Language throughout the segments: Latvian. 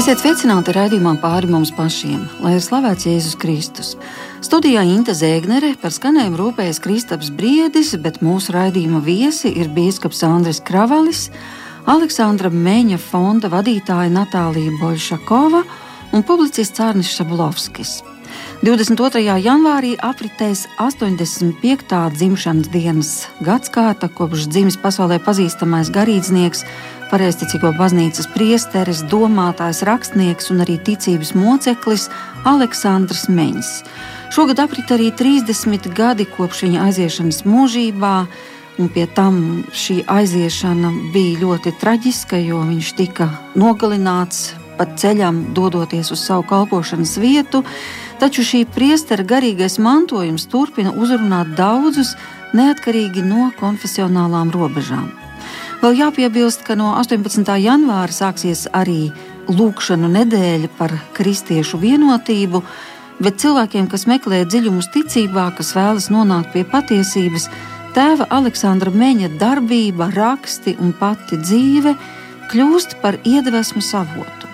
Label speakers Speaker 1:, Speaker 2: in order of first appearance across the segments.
Speaker 1: Esiet sveicināti raidījumā pāri mums pašiem, lai ir slavēts Jēzus Kristus. Studijā Inte Zēgnere par skanējumu rūpējas Kristaps Briedis, bet mūsu raidījuma viesi ir bīskaps Andris Kravalis, Aleksandra Meņa fonda vadītāja Natālija Boļšakova un publicists Arnis Šablovskis. 22. janvārī apritēs 85. dzimšanas dienas gadsimta, kopš dzimis pasaulē pazīstamais garīdznieks, pareizticīgo baznīcas priesteris, domātājs, rakstnieks un arī ticības moceklis Aleksandrs Meņš. Šogad aprit arī 30 gadi kopš viņa aiziešanas mūžībā. Un pie tam šī aiziešana bija ļoti traģiska, jo viņš tika nogalināts pa ceļam, dodoties uz savu kalpošanas vietu. Taču šī priestera garīgais mantojums turpina uzrunāt daudzus neatkarīgi no konfesionālām robežām. Vēl jāpiebilst, ka no 18. janvāra sāksies arī lūkšanu nedēļa par kristiešu vienotību, bet cilvēkiem, kas meklē dziļumus ticībā, kas vēlas nonākt pie patiesības, tēva Aleksandra Meņa darbība, raksti un pati dzīve kļūst par iedvesmu savotu.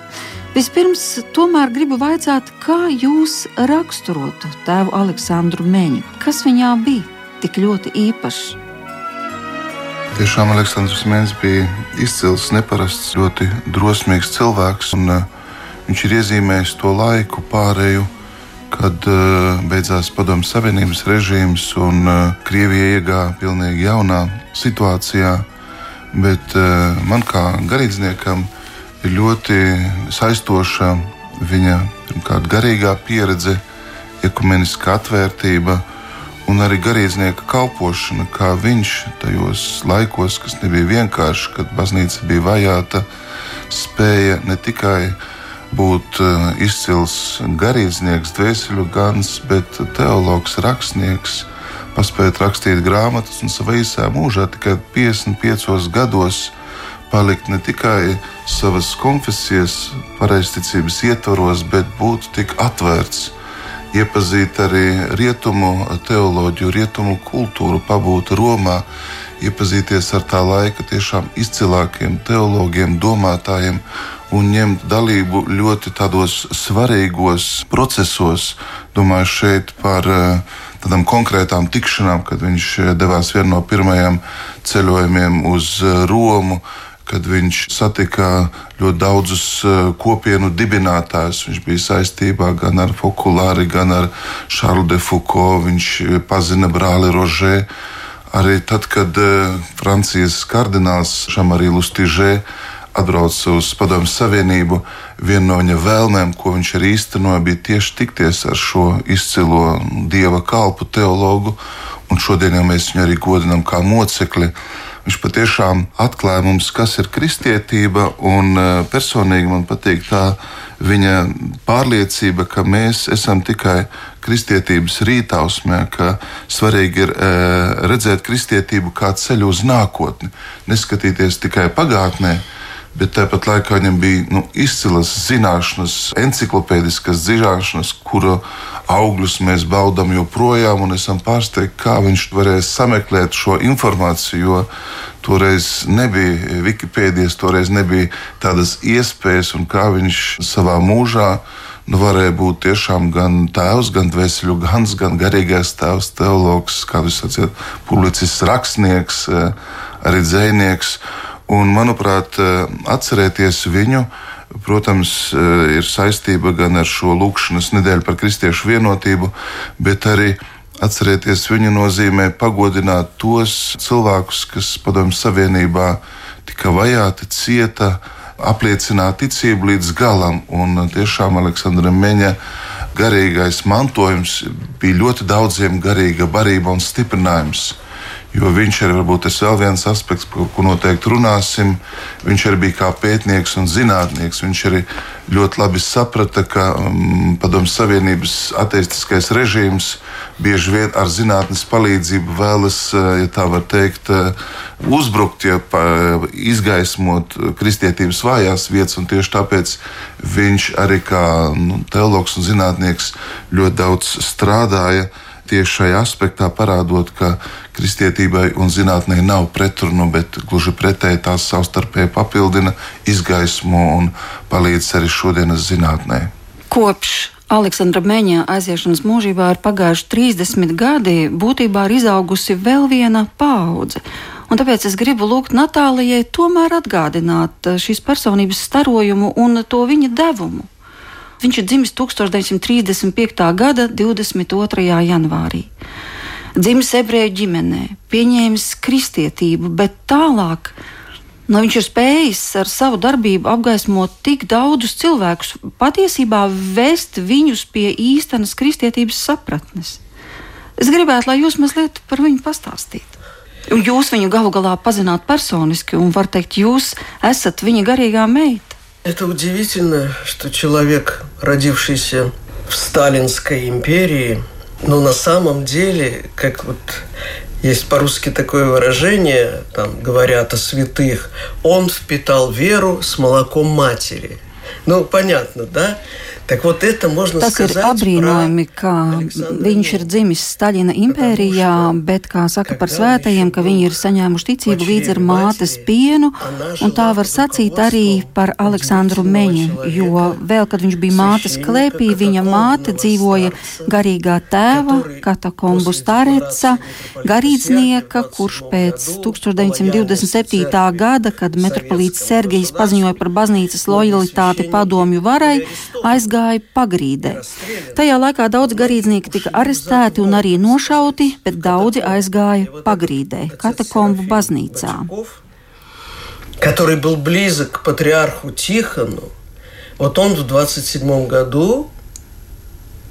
Speaker 1: Vispirms, tomēr gribu vaicāt, kā jūs raksturotu tēvu Aleksandru Meņu? Kas viņā bija tik ļoti īpašs?
Speaker 2: Tiešām Aleksandrs Mēnesis bija izcils, neparasts, ļoti drosmīgs cilvēks. Un, uh, viņš ir iezīmējis to laiku pārēju, kad uh, beidzās Padomju Savienības režīms un uh, Krievija iegāja pilnīgi jaunā situācijā. Bet man kā garīdzniekam ir ļoti saistoša viņa pirmkārt garīgā pieredze, ekumeniskā atvērtība un arī garīdznieka kalpošana, kā viņš tajos laikos, kas nebija vienkārši, kad baznīca bija vajāta, spēja ne tikai būt eh, izcils garīdznieks, dvēseli gans, bet teologs, rakstnieks, paspēt rakstīt grāmatas un savā īsā mūžā tikai 55 gados palikt ne tikai savas konfesijas, pareizticības ietvaros, bet būt tik atvērts, iepazīt arī rietumu teoloģiju, rietumu kultūru, pabūt Romā, iepazīties ar tā laika tiešām izcilākiem teologiem, domātājiem un ņemt dalību ļoti tādos svarīgos procesos. Domāju šeit par uh, tādām konkrētām tikšanām, kad viņš devās vienā no pirmajiem ceļojumiem uz Romu kad viņš satika ļoti daudzus eh, kopienu dibinātājus. Viņš bija saistībā gan ar Fokulāri, gan ar Šarlu de Foucault. Viņš eh, pazina brāli Rožē. Arī tad, kad eh, Francijas kardināls Šamarī Lustižē atbrauca uz Padomju Savienību, viena no viņa vēlmēm, ko viņš arī īstenoja, bija tieši tikties ar šo izcilo dieva kalpu teologu. Un šodien jau mēs viņu arī godinām kā mocekli. Viņš patiešām atklāja mums, kas ir kristietība, un e, personīgi man patīk tā viņa pārliecība, ka mēs esam tikai kristietības rītausmē, ka svarīgi ir e, redzēt kristietību kā ceļu uz nākotni, neskatīties tikai pagātnē, bet tāpat laikā viņam bija nu, izcilas zināšanas, encyklopēdiskas zināšanas, kuru augļus mēs baudām joprojām, un esam pārsteigti, kā viņš varēs sameklēt šo informāciju. Toreiz nebija Wikipēdijas, toreiz nebija tādas iespējas, un kā viņš savā mūžā nu, varēja būt tiešām gan tēvs, gan dvēseli, gan, gan garīgais tēvs, teologs, kā jūs sacījāt, publicists, rakstnieks, eh, arī dzēnieks. Un, manuprāt, eh, atcerēties viņu, protams, eh, ir saistība gan ar šo lūkšanas nedēļu par kristiešu vienotību, bet arī atcerēties viņu nozīmē pagodināt tos cilvēkus, kas padomju savienībā tika vajāti, cieta, apliecināt ticību līdz galam. Un tiešām Aleksandra Meņa garīgais mantojums bija ļoti daudziem garīga barība un stiprinājums. Jo viņš ir varbūt tas vēl viens aspekts, par ko noteikti runāsim. Viņš arī bija kā pētnieks un zinātnieks. Viņš arī ļoti labi saprata, ka um, Padomju Savienības ateistiskais režīms bieži vien ar zinātnes palīdzību vēlas, uh, ja tā var teikt, uh, uzbrukt, ja izgaismot kristietības vājās vietas. Tieši tāpēc viņš arī kā nu, teologs un zinātnieks ļoti daudz strādāja tieši šajā aspektā parādot, ka kristietībai un zinātnē nav pretrunu, bet gluži pretēji tās savstarpēji papildina, izgaismo un palīdz arī šodienas zinātnē.
Speaker 1: Kopš Aleksandra Meņa aiziešanas mūžībā ir pagājuši 30 gadi, būtībā ir izaugusi vēl viena paudze. Un tāpēc es gribu lūgt Natālijai tomēr atgādināt šīs personības starojumu un to viņa devumu. Viņš ir dzimis 1935. gada 22. janvārī Dzimis ebreju ģimenē, pieņēmis kristietību, bet tālāk nu, viņš ir spējis ar savu darbību apgaismot tik daudzus cilvēkus, patiesībā vest viņus pie īstenas kristietības sapratnes. Es gribētu, lai jūs mazliet par viņu pastāstītu. Un jūs viņu galu galā pazināt personiski, un var teikt, jūs esat viņa garīgā meita.
Speaker 3: Это удивительно, что человек, родившийся в Сталинской империи, но на самом деле, как вот есть по-русски такое выражение, там говорят о святых, он впитал веру с молоком матери. Ну, понятно, да?
Speaker 1: Tas ir apbrīnojami, ka viņš ir dzimis Staļina impērijā, bet, kā saka par svētajiem, ka viņi ir saņēmuši ticību līdz ar mātes pienu, un tā var sacīt arī par Aleksandru Meņu, jo vēl, kad viņš bija mātes klēpī, viņa māte dzīvoja garīgā tēva, katakombu stareca, garīdznieka, kurš pēc 1927. gada, kad metropolīts Sergejs paziņoja par baznīcas lojalitāti padomju varai, aizgāja aizgāja pagrīdē. Tajā laikā daudz garīdznieki tika arestēti un arī nošauti, bet daudzi aizgāja pagrīdē, katakombu baznīcā.
Speaker 3: Который был близок к патриарху Тихону, вот он в 27 году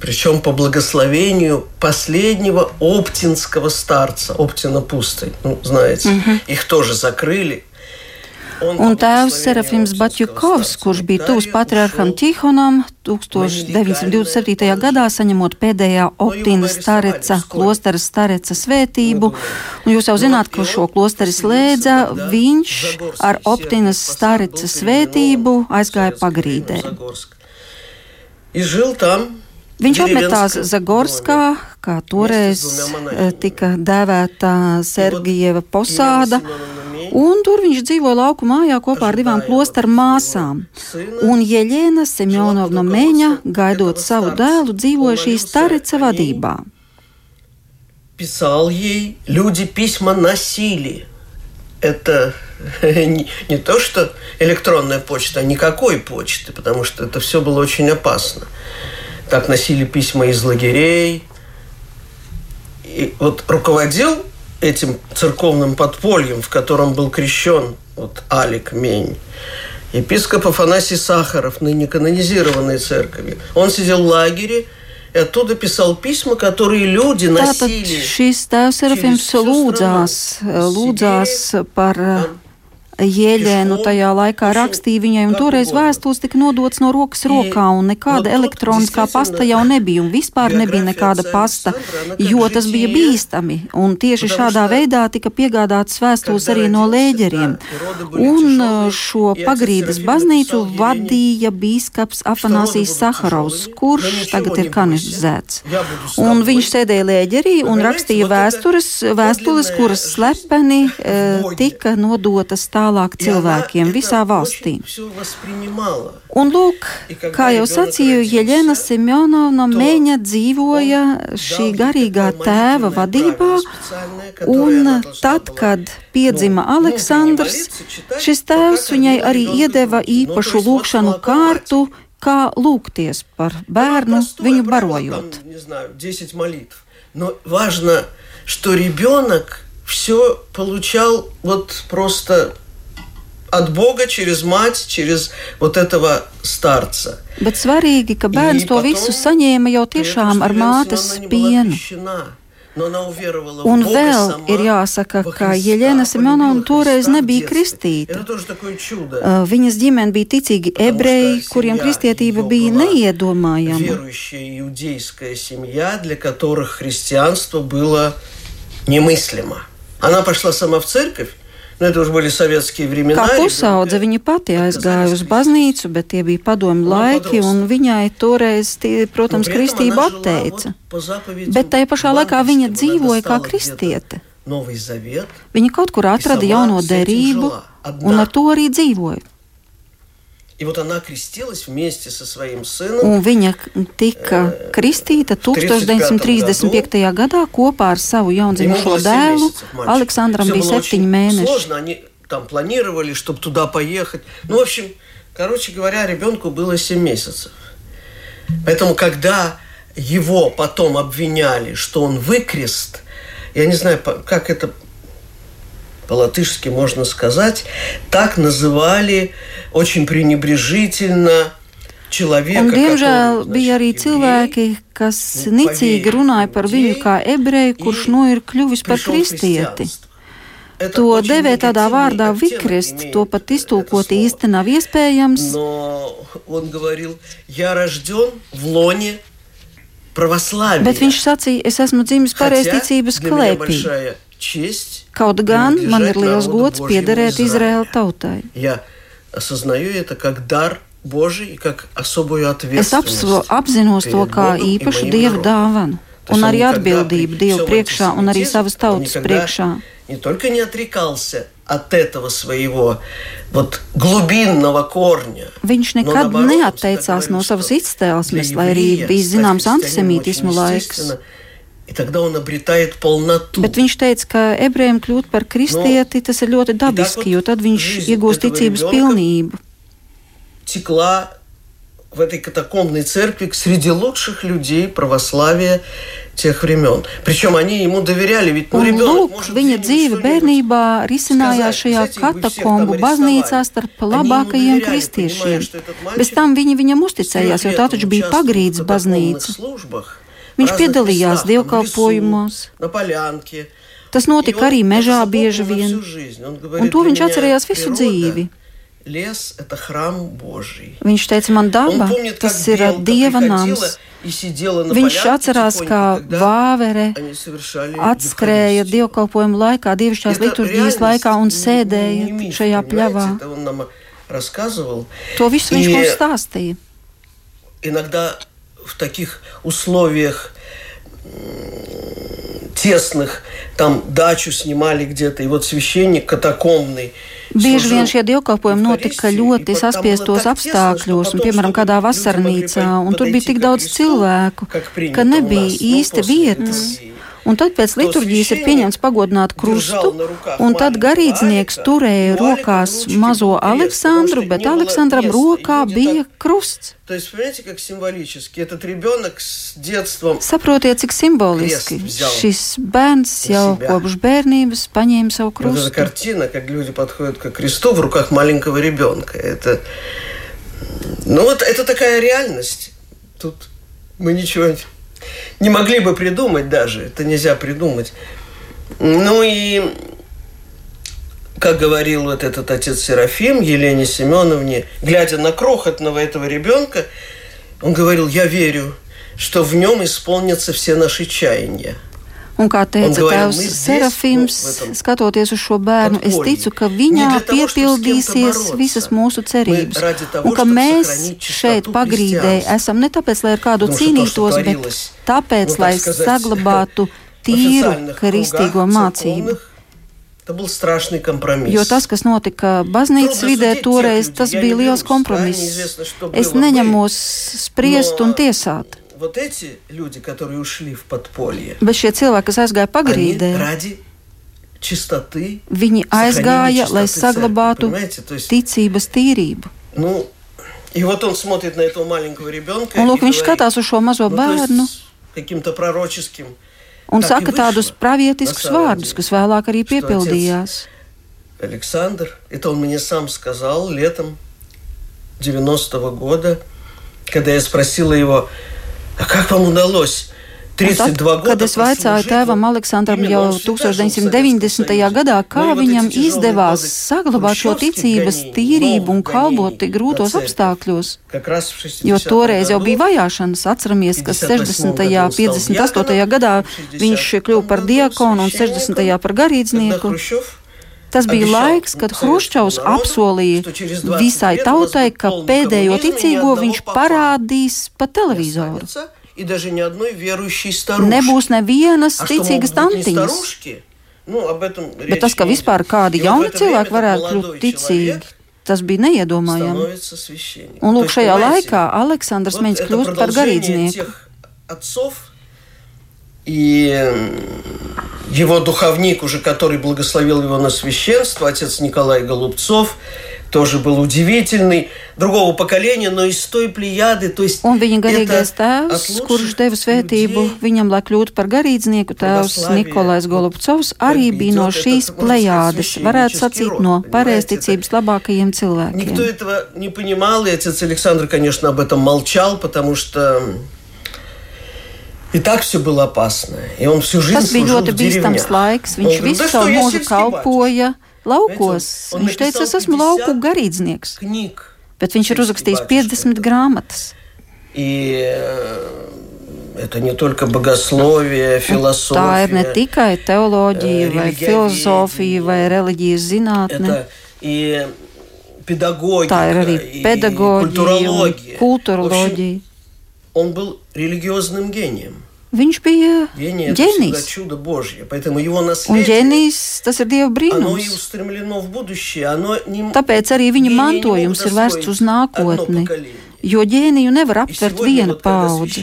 Speaker 3: причем по благословению последнего оптинского старца, Оптина пустой, ну, знаете, угу. их тоже закрыли.
Speaker 1: Un tēvs Serafims Batjukovs, kurš bija tuvs patriarham Tihonam, 1927. gadā saņemot pēdējā Optīnas stareca, klostera stareca svētību. Un jūs jau zināt, ka šo klosteri slēdza, viņš ar Optīnas stareca svētību aizgāja pagrīdē. Viņš apmetās Zagorskā, kā toreiz eh, tika dēvēta Sergijeva posāda. Un tur viņš dzīvoja lauku mājā kopā ar divām klosteru māsām. Un Jeļena Semjonovna Meņa, gaidot savu dēlu, dzīvoja šīs Tareca vadībā.
Speaker 3: Писал ей, люди письма носили. Это не, не то, что электронная почта, а никакой почты, потому что это все было очень опасно. Так носили письма из лагерей. И вот руководил этим церковным подпольем, в котором был крещен вот Алик Мень, епископ Афанасий Сахаров, ныне канонизированной церковью. Он сидел в лагере, и оттуда писал письма, которые люди носили. Tātad
Speaker 1: šis tēvs Serafins lūdzās, lūdzās par Jēļēnu tajā laikā rakstīja viņai, un toreiz vēstules tika nodots no rokas rokā, un nekāda elektroniskā pasta jau nebija, un vispār nebija nekāda pasta, jo tas bija bīstami, un tieši šādā veidā tika piegādātas vēstules arī no lēģeriem. Un uh, šo pagrīdes baznīcu vadīja bīskaps Afanāsijas Saharovs, kurš tagad ir kanizēts. Un viņš sēdēja lēģerī un rakstīja vēstures, vēstules, kuras slepeni e, tika nodotas tā tālāk cilvēkiem visā valstī. Un lūk, kā jau sacīju, Jeļena Semjonovna Meņa dzīvoja šī garīgā tēva vadībā, un tad, kad piedzima Aleksandrs, šis tēvs viņai arī iedeva īpašu lūkšanu kārtu, kā lūgties par bērnu, viņu barojot.
Speaker 3: Но важно, что ребенок все получал вот просто от Бога через мать, через вот этого старца.
Speaker 1: Bet svarīgi, ka bērns to visu saņēma jau tiešām ar mātes pienu. Un vēl ir jāsaka, ka Jeļena Simonovna toreiz nebija kristīta. Viņas ģimene bija ticīgi ebreji, kuriem kristietība bija neiedomājama.
Speaker 3: Немыслимо. Она пошла сама в церковь, Nu, это уже были советские времена.
Speaker 1: Kā pusaudze viņa pati aizgāja uz baznīcu, bet tie bija padomu laiki, un viņai toreiz, tie, protams, kristība atteica. Bet tajā pašā laikā viņa dzīvoja kā kristiete. Viņa kaut kur atrada jauno derību, un ar to arī dzīvoja. Un viņa tika kristīta 1935. gadā kopā ar savu jaundzimušo dēlu. Aleksandram bija septiņi mēneši.
Speaker 3: Там планировали, чтобы туда поехать. Ну, в общем, короче говоря, ребенку было 7 месяцев. Поэтому, когда его потом обвиняли, что он выкрест, я не знаю, как это по-латышски можно сказать, так называли очень пренебрежительно человека,
Speaker 1: Un, diemžēl bija arī cilvēki, kas nicīgi runāja par viņu kā ebreju, kurš nu ir kļuvis par kristieti. To devē tādā vārdā vikrist, to pat iztulkot īsti nav iespējams. Bet viņš sacīja, es esmu dzimis pareizticības klēpī. Kaut gan man ir liels gods piederēt Izraēla tautai. Es apzinos to kā īpašu dievu dāvanu un arī atbildību Dievu priekšā un arī savas tautas priekšā.
Speaker 3: Не только не отрекался от этого своего вот, глубинного корня.
Speaker 1: Viņš nekad neatteicās no savas izcēlesmes, lai arī bija zināms antisemītismu laiks. Bet viņš teica, ka ebrejiem kļūt par kristieti tas ir ļoti dabiski, jo tad viņš iegūst ticības pilnību.
Speaker 3: в этой катакомбной церкви среди лучших людей православия тех времен. Причем они ему доверяли, ведь
Speaker 1: nu, lūk, viņa dzīve bērnībā risinājās šajā katakombu baznīcā starp labākajiem kristiešiem. Bez tam viņi viņam uzticējās, jo tā taču bija pagrīdes baznīca. Viņš piedalījās dievkalpojumos. Tas notika arī mežā bieži vien, un to viņš atcerējās visu dzīvi. Viņš teica, man daba, tas ir Dieva nams. Viņš atcerās, kā vāvere atskrēja dievkalpojumu laikā, dievišķās liturģijas laikā un sēdēja šajā pļavā. To visu viņš mums stāstīja.
Speaker 3: Иногда в таких условиях тесных, там дачу снимали где-то, и вот священник катакомный.
Speaker 1: Bieži vien šie dievkalpojumi notika ļoti saspiestos apstākļos, un, piemēram, kādā vasarnīcā, un tur bija tik daudz cilvēku, ka nebija īsti vietas. Un tad pēc liturģijas ir pieņemts pagodināt krustu, un tad garīdznieks turēja rokās mazo Aleksandru, bet Aleksandram rokā bija krusts. Saprotiet, cik simboliski šis bērns jau kopš bērnības paņēma savu krustu.
Speaker 3: Картина, как люди подходят к кресту в руках маленького ребенка. Это, ну вот, это такая реальность. Тут мы ничего не могли бы придумать даже. Это нельзя придумать. Ну и, как говорил вот этот отец Серафим Елене Семеновне, глядя на крохотного этого ребенка, он говорил, я верю, что в нем исполнятся все наши чаяния.
Speaker 1: Un kā teica tēvs Serafīms, skatoties uz šo bērnu, es ticu, ka viņā piepildīsies visas mūsu cerības, un ka mēs šeit pagrīdē esam ne tāpēc, lai ar kādu cīnītos, bet tāpēc, lai saglabātu tīru kristīgo mācību. Jo tas, kas notika baznīcas vidē toreiz, tas bija liels kompromiss. Es neņemos spriest un tiesāt
Speaker 3: вот эти люди, которые ушли в подполье,
Speaker 1: Bet šie cilvēki, kas aizgāja pagrīdē,
Speaker 3: ради чистоты,
Speaker 1: viņi aizgāja, lai saglabātu ticības tīrību.
Speaker 3: Nu, и вот он смотрит на этого маленького ребенка.
Speaker 1: Un, lūk, viņš skatās uz šo mazo bērnu.
Speaker 3: Каким-то пророческим.
Speaker 1: Un saka tādus pravietiskus vārdus, kas vēlāk arī piepildījās.
Speaker 3: Александр, это он мне сам сказал летом 90-го года, когда я спросила его, Как вам удалось?
Speaker 1: Tad, kad es vaicāju tēvam Aleksandram jau 1990. gadā, kā viņam izdevās saglabāt šo ticības tīrību un kalpot tik grūtos apstākļos, jo toreiz jau bija vajāšanas, atceramies, ka 60. un 58. gadā viņš kļuva par diakonu un 60. par garīdznieku. Tas bija laiks, kad Hruščovs apsolīja visai tautai, ka pēdējo ticīgo viņš parādīs pa televizoru. Nebūs nevienas ticīgas tantiņas. Bet tas, ka vispār kādi jauni cilvēki varētu kļūt ticīgi, tas bija neiedomājami. Un lūk, šajā laikā Aleksandrs mēģina kļūt par garīdznieku.
Speaker 3: И его духовник, уже который благословил его на священство, отец Николай Голубцов, тоже был удивительный, другого поколения, но из той plejādi.
Speaker 1: Un viņa garīgais tēvs, kurš deva svētību viņam, lai kļūtu par garīdznieku, tēvs Nikolais Golubcovs, arī bija no šīs plejādes, varētu sacīt, no pareizticības labākajiem cilvēkiem.
Speaker 3: Никто этого не понимал, и отец Александр, конечно, об этом молчал, потому что И так все было опасно. И он всю жизнь
Speaker 1: Tas bija ļoti bīstams laiks. Viņš visu savu mūžu kalpoja laukos. Viņš teica, es esmu lauku garīdznieks. Bet viņš ir uzrakstījis 50 grāmatas.
Speaker 3: Это не только богословие, философия.
Speaker 1: Tā ir ne tikai teoloģija, vai filozofija, vai reliģijas zinātne. Tā ir arī pedagoģija, kultūroloģija.
Speaker 3: Он был религиозным гением.
Speaker 1: Viņš bija ģēnijs. Un ģēnijs tas ir Dieva brīnums. Tāpēc arī viņa mantojums ir vērsts uz nākotni, jo ģēniju nevar aptvert viena paudze.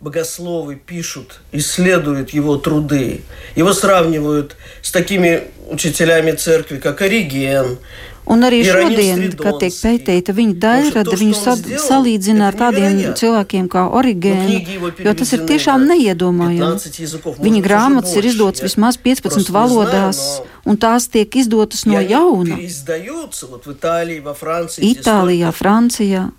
Speaker 3: Богословы пишут, исследуют его труды. Его сравнивают с такими учителями церкви, как Ориген,
Speaker 1: Un arī šodien, kad tiek pētīta viņa dairada, viņu salīdzina ar tādiem cilvēkiem kā Origēna, jo tas ir tiešām neiedomājami. Viņa grāmatas ir izdotas vismaz 15 valodās, un tās tiek izdotas no jauna. Itālijā, Francijā.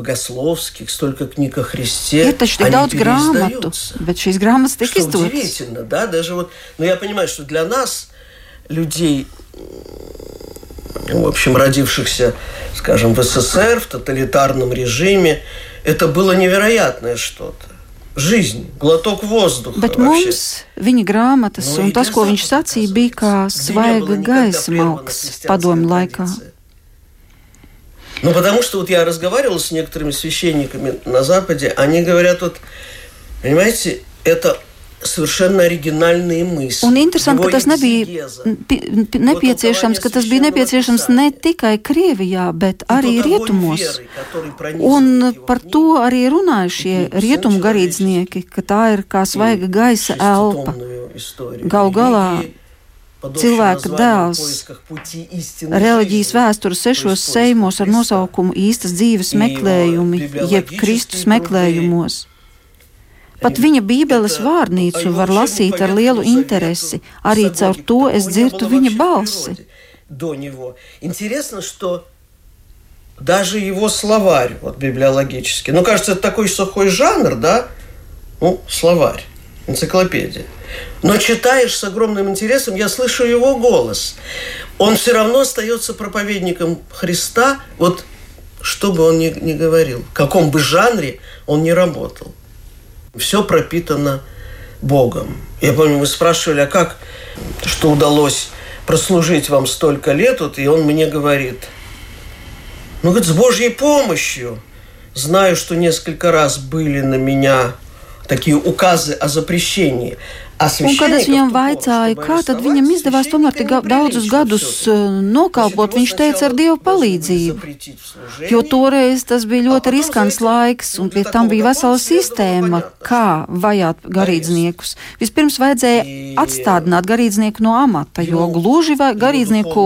Speaker 3: богословских, столько книг о Христе.
Speaker 1: Ir taču tik daudz grāmatu, bet šīs grāmatas tika izdotas.
Speaker 3: Да, даже вот, но я понимаю, что для нас, людей в общем, родившихся, скажем, в СССР, в тоталитарном режиме, это было невероятное что-то. Жизнь, glotок воздуха.
Speaker 1: Bet mums viņa grāmatas un tas, ko viņš sacīja, bija kā svaiga gaisa malks padomu laikā.
Speaker 3: Ну, потому что вот я разговаривал с некоторыми священниками на Западе, они говорят, вот, понимаете, это
Speaker 1: Un interesanti, ka tas nebija nepieciešams, ka tas bija nepieciešams ne tikai Krievijā, bet arī rietumos. Un par to arī runāja šie rietumu garīdznieki, ka tā ir kā svaiga gaisa elpa. Gal galā cilvēka dēls, reliģijas vēstures sešos seimos ar nosaukumu īstas dzīves meklējumi, jeb Kristus meklējumos. Pat viņa Bībeles vārnīcu var lasīt ar lielu interesi. Arī caur to es dzirdu viņa balsi.
Speaker 3: Даже его словарь, вот библиологический. Ну, кажется, это такой сухой жанр, да? Ну, словарь, энциклопедия. Но читаешь с огромным интересом, я слышу его голос. Он все равно остается проповедником Христа, вот что бы он ни, ни говорил, в каком бы жанре он ни работал. Все пропитано Богом. Я помню, мы спрашивали, а как, что удалось прослужить вам столько лет, вот, и он мне говорит, ну, говорит, с Божьей помощью. Знаю, что несколько раз были на меня такие указы о запрещении.
Speaker 1: Un, kad es viņam vaicāju, kā tad viņam izdevās tomēr tik daudzus gadus nokalpot, viņš teica ar Dievu palīdzību. Jo toreiz tas bija ļoti riskants laiks, un pie tam bija vesela sistēma, kā vajāt garīdzniekus. Vispirms vajadzēja atstādināt garīdznieku no amata, jo gluži vai garīdznieku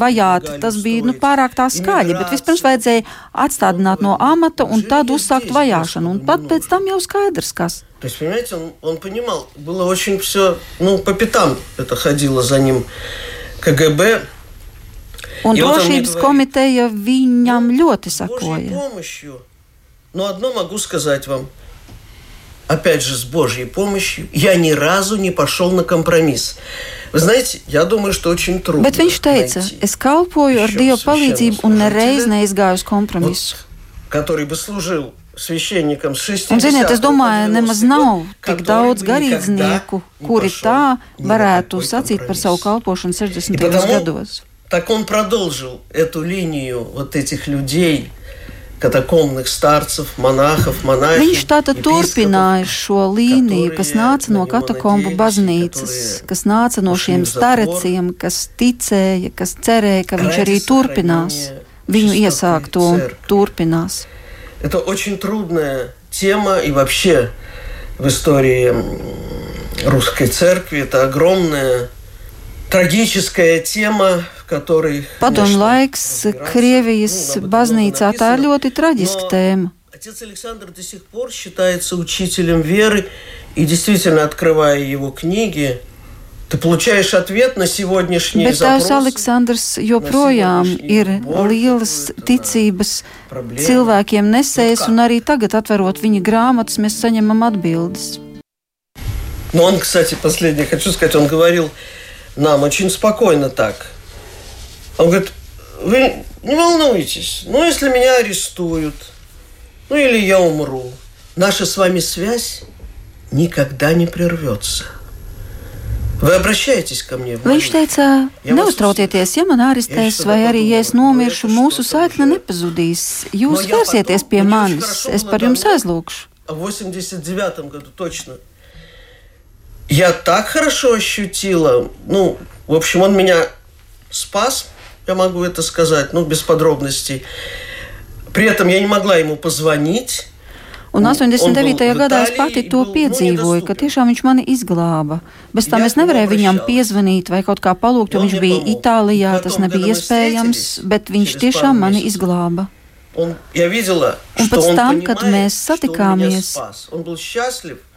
Speaker 1: vajāt tas bija nu, pārāk tā skaļi, bet vispirms vajadzēja atstādināt no amata un tad uzsākt vajāšanu, un pat pēc tam jau skaidrs, kas.
Speaker 3: То есть, понимаете, он, он понимал, было очень все, ну, по пятам это ходило за ним КГБ.
Speaker 1: Un drošības komiteja viņam ļoti sakoja.
Speaker 3: Но одно могу сказать вам. Опять же, с Божьей помощью я ни разу не пошел на компромисс. Вы знаете, я думаю, что очень трудно.
Speaker 1: Bet viņš teica, es kalpoju ar Dieva palīdzību un nereiz neizgāju uz kompromisu.
Speaker 3: Вот, который бы служил священникам с 60
Speaker 1: Un, ziniet, es domāju, nemaz nav tik daudz garīdznieku, kuri tā varētu sacīt par savu kalpošanu 60. gados.
Speaker 3: Так он продолжил эту линию вот этих людей, katakomных starcев, monahов, monahim.
Speaker 1: Viņš tātad turpināja šo līniju, kas nāca no katakombu baznīcas, kas nāca no šiem stareciem, kas ticēja, kas cerēja, ka viņš arī turpinās viņu iesākto un turpinās.
Speaker 3: Это очень трудная тема и вообще в истории русской церкви это огромная трагическая тема,
Speaker 1: Padomu laiks Krievijas baznīcā tā ir ļoti traģiska tēma.
Speaker 3: Отец Александр до сих пор считается учителем веры, и действительно, открывая его книги, ты получаешь ответ на сегодняшний
Speaker 1: Bet tēvs Aleksandrs joprojām ir lielas ticības cilvēkiem nesējis, un arī tagad, atverot viņa grāmatas, mēs saņemam atbildes.
Speaker 3: Но он, кстати, последнее хочу сказать, он говорил нам очень спокойно так – Он говорит, вы не волнуйтесь, ну если меня арестуют, ну или я умру, наша с вами связь никогда не прервется. Vai обращаетесь ко мне?
Speaker 1: Viņš teica, neuztraucieties, ja man arestēs, vai arī, ja es nomiršu, mūsu saikne nepazudīs. Jūs vērsieties pie manis, es par jums aizlūkšu.
Speaker 3: В 89 году точно. Я так хорошо ощутила, ну, в общем, он меня спас, я могу это сказать, ну, без подробностей. При этом я не могла ему позвонить.
Speaker 1: Un 89. gadā es pati to piedzīvoju, ka tiešām viņš mani izglāba. Bez tam es nevarēju viņam piezvanīt vai kaut kā palūgt, jo viņš bija Itālijā, tas nebija iespējams, bet viņš tiešām mani izglāba. Un pēc tam, kad mēs satikāmies,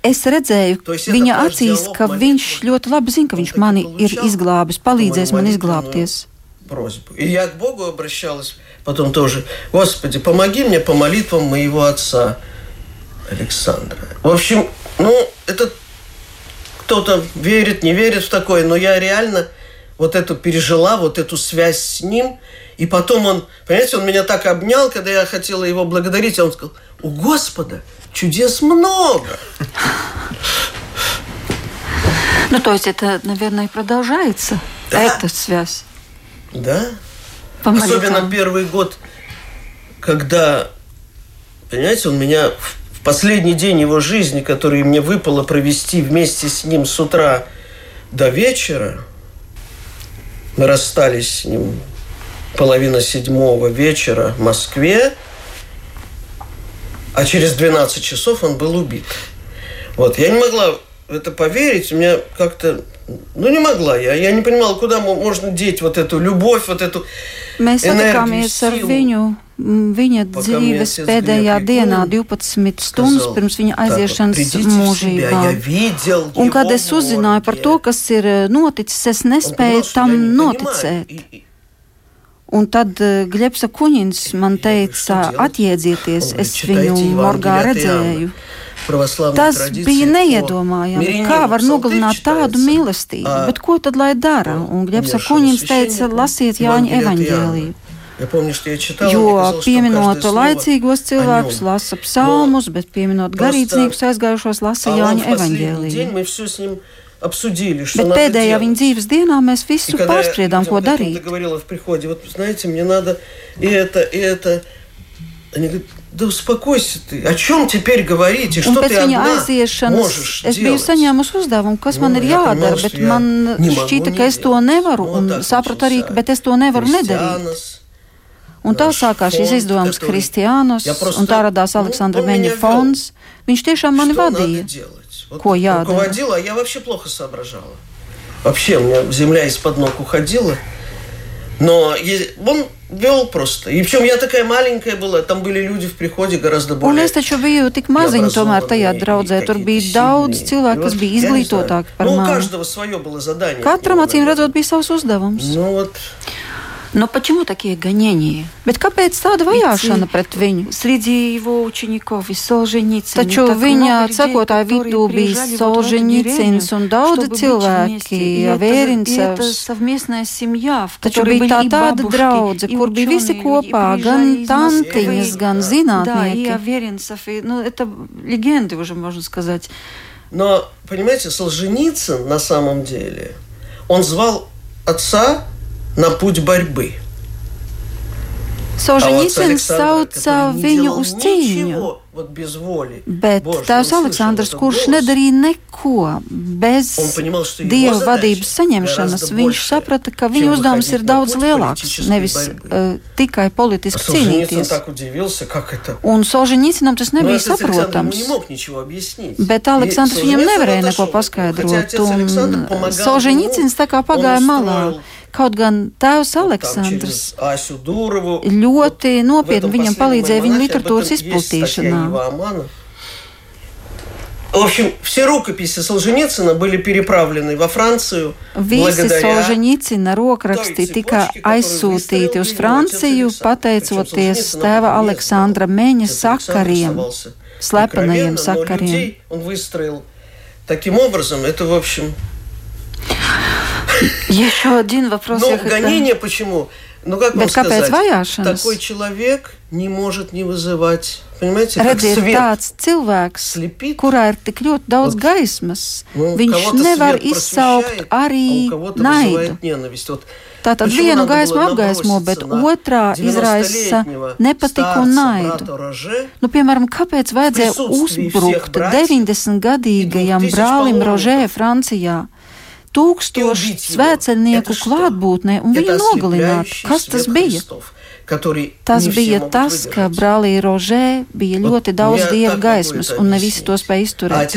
Speaker 1: es redzēju viņa acīs, ka viņš ļoti labi zina, ka viņš mani ir izglābis, palīdzēs man izglābties
Speaker 3: просьбу. И я к Богу обращалась потом тоже. Господи, помоги мне по молитвам моего отца Александра. В общем, ну, это кто-то верит, не верит в такое, но я реально вот эту пережила, вот эту связь с ним. И потом он, понимаете, он меня так обнял, когда я хотела его благодарить, а он сказал, у Господа чудес много.
Speaker 1: Ну, то есть это, наверное, продолжается, да. эта связь.
Speaker 3: Да. Помолитва. Особенно первый год, когда, понимаете, он меня в последний день его жизни, который мне выпало провести вместе с ним с утра до вечера, мы расстались с ним половина седьмого вечера в Москве, а через 12 часов он был убит. Вот, я не могла в это поверить, у меня как-то Nu, не могла я. Я не понимала, куда можно деть вот эту любовь, вот эту
Speaker 1: Mēs ar viņu viņa dzīves pēdējā dienā, 12 stundas pirms viņa aiziešanas mūžībā. Un kad es uzzināju par to, kas ir noticis, es nespēju tam noticēt. Un tad Glepsa Kuņins man teica, atjēdzieties, es viņu morgā redzēju. Tas bija neiedomājami. Kā var nogalināt tādu mīlestību? Bet ko tad lai dara? Un Gļebs Akuņins teica, lasiet Jāņa evaņģēliju. Jo pieminot laicīgos cilvēkus, lasa psalmus, bet pieminot garīdzniekus aizgājušos, lasa Jāņa evaņģēliju.
Speaker 3: обсудили, что
Speaker 1: Bet pēdējā viņa dzīves dienā mēs visu pārspriedām, ko darīt.
Speaker 3: Говорила в приходе, вот знаете, мне надо и это, и это. Они говорят, Да успокойся ты. О чем теперь говорить? И что ты одна
Speaker 1: aiziešanas es biju saņēmusi uzdevumu, kas nu, man ir jādara, bet man šķita, ka es to nevaru, un sapratu arī, bet es to nevaru nedarīt. Un tā sākās šīs izdevums Kristiānos, un tā radās Aleksandra Meņa fonds. Viņš tiešām mani vadīja. Ko jādara?
Speaker 3: Вообще, у меня земля из-под ног уходила. Но он вел просто. И причем я такая маленькая была, там были люди в приходе гораздо более.
Speaker 1: Un es taču biju tik maziņa tomēr tajā draudzē. Tur bija daudz cilvēku, kas bija izglītotāki par
Speaker 3: mani.
Speaker 1: Nu, Katram acīm redzot bija savs uzdevums.
Speaker 3: Nu, вот.
Speaker 4: Но почему такие гонения?
Speaker 1: Bet kāpēc tāda vajāšana
Speaker 4: Ведь,
Speaker 1: pret viņu?
Speaker 4: Среди его учеников и Солженицын.
Speaker 1: Taču viņa sekotāju vidū bija Solženicins un daudzi cilvēki, Vērinsevs.
Speaker 4: совместная семья, в
Speaker 1: Taču
Speaker 4: которой
Speaker 1: bija
Speaker 4: были
Speaker 1: tā
Speaker 4: и
Speaker 1: tāda
Speaker 4: бабушки,
Speaker 1: draudze,
Speaker 4: и
Speaker 1: kur bija visi
Speaker 4: ученые, и
Speaker 1: kopā,
Speaker 4: приезжали
Speaker 1: gan
Speaker 4: из Москвы,
Speaker 1: tantiņas, gan
Speaker 4: Да, и. Аверинцев, и, ну, это легенды уже, можно сказать.
Speaker 3: Но, понимаете, Солженицын на самом деле, он звал отца на путь борьбы.
Speaker 1: Solženicins sauca viņu uz cīņu. Bet tēvs Aleksandrs, kurš nedarīja neko bez dieva vadības saņemšanas, viņš saprata, ka viņa uzdevums ir daudz lielāks, nevis uh, tikai politiski cīnīties. Un Solženīcinam tas nebija saprotams. Bet Aleksandrs viņam nevarēja neko paskaidrot, un Solženīcins tā kā pagāja malā. Kaut gan tēvs Aleksandrs ļoti nopietni viņam palīdzēja viņa literatūras izplatīšanā.
Speaker 3: Ива Амана. В общем, все рукописи Солженицына были переправлены во Францию
Speaker 1: Visi
Speaker 3: благодаря
Speaker 1: Solženīcina rokraksti tika aizsūtīti uz Franciju, pateicoties tēva Aleksandra Meņa sakariem, slepenajiem sakariem.
Speaker 3: людей он выстроил таким образом. Это, в общем...
Speaker 4: Еще один вопрос. Хотела-
Speaker 3: гонение почему? Ну, как вам сказать? Такой человек не может не вызывать, понимаете, как
Speaker 1: Redziet,
Speaker 3: свет.
Speaker 1: tāds cilvēks,
Speaker 3: слепит.
Speaker 1: kurā ir tik ļoti daudz
Speaker 3: Вот.
Speaker 1: gaismas,
Speaker 3: Ну,
Speaker 1: viņš
Speaker 3: кого-то
Speaker 1: nevar
Speaker 3: свет
Speaker 1: izsaukt
Speaker 3: просвещает,
Speaker 1: arī
Speaker 3: а у кого-то
Speaker 1: naidu.
Speaker 3: вызывает ненависть. Вот
Speaker 1: Tātad
Speaker 3: почему
Speaker 1: vienu
Speaker 3: надо
Speaker 1: gaismu
Speaker 3: было
Speaker 1: apgaismo, bet
Speaker 3: наброситься на
Speaker 1: otrā izraisa
Speaker 3: 90-летнего
Speaker 1: nepatiku un
Speaker 3: старца,
Speaker 1: naidu.
Speaker 3: брата Роже,
Speaker 1: Nu, piemēram, kāpēc vajadzēja
Speaker 3: Prisūstvī
Speaker 1: uzbrukt
Speaker 3: всех братьев
Speaker 1: 90-gadīgajam
Speaker 3: и двух тысяч
Speaker 1: brālim
Speaker 3: паломников.
Speaker 1: Rožē, Francijā?
Speaker 3: и
Speaker 1: Tūkstoši
Speaker 3: убить его.
Speaker 1: svēceļnieku
Speaker 3: Это что?
Speaker 1: klātbūtnē un
Speaker 3: Это
Speaker 1: viņu nogalināt.
Speaker 3: ослепляющий
Speaker 1: Kas tas
Speaker 3: свет
Speaker 1: bija?
Speaker 3: Христов, который
Speaker 1: Tas bija tas, ka brālī Rožē bija ļoti daudz dieva gaismas, un ne visi to spēja izturēt.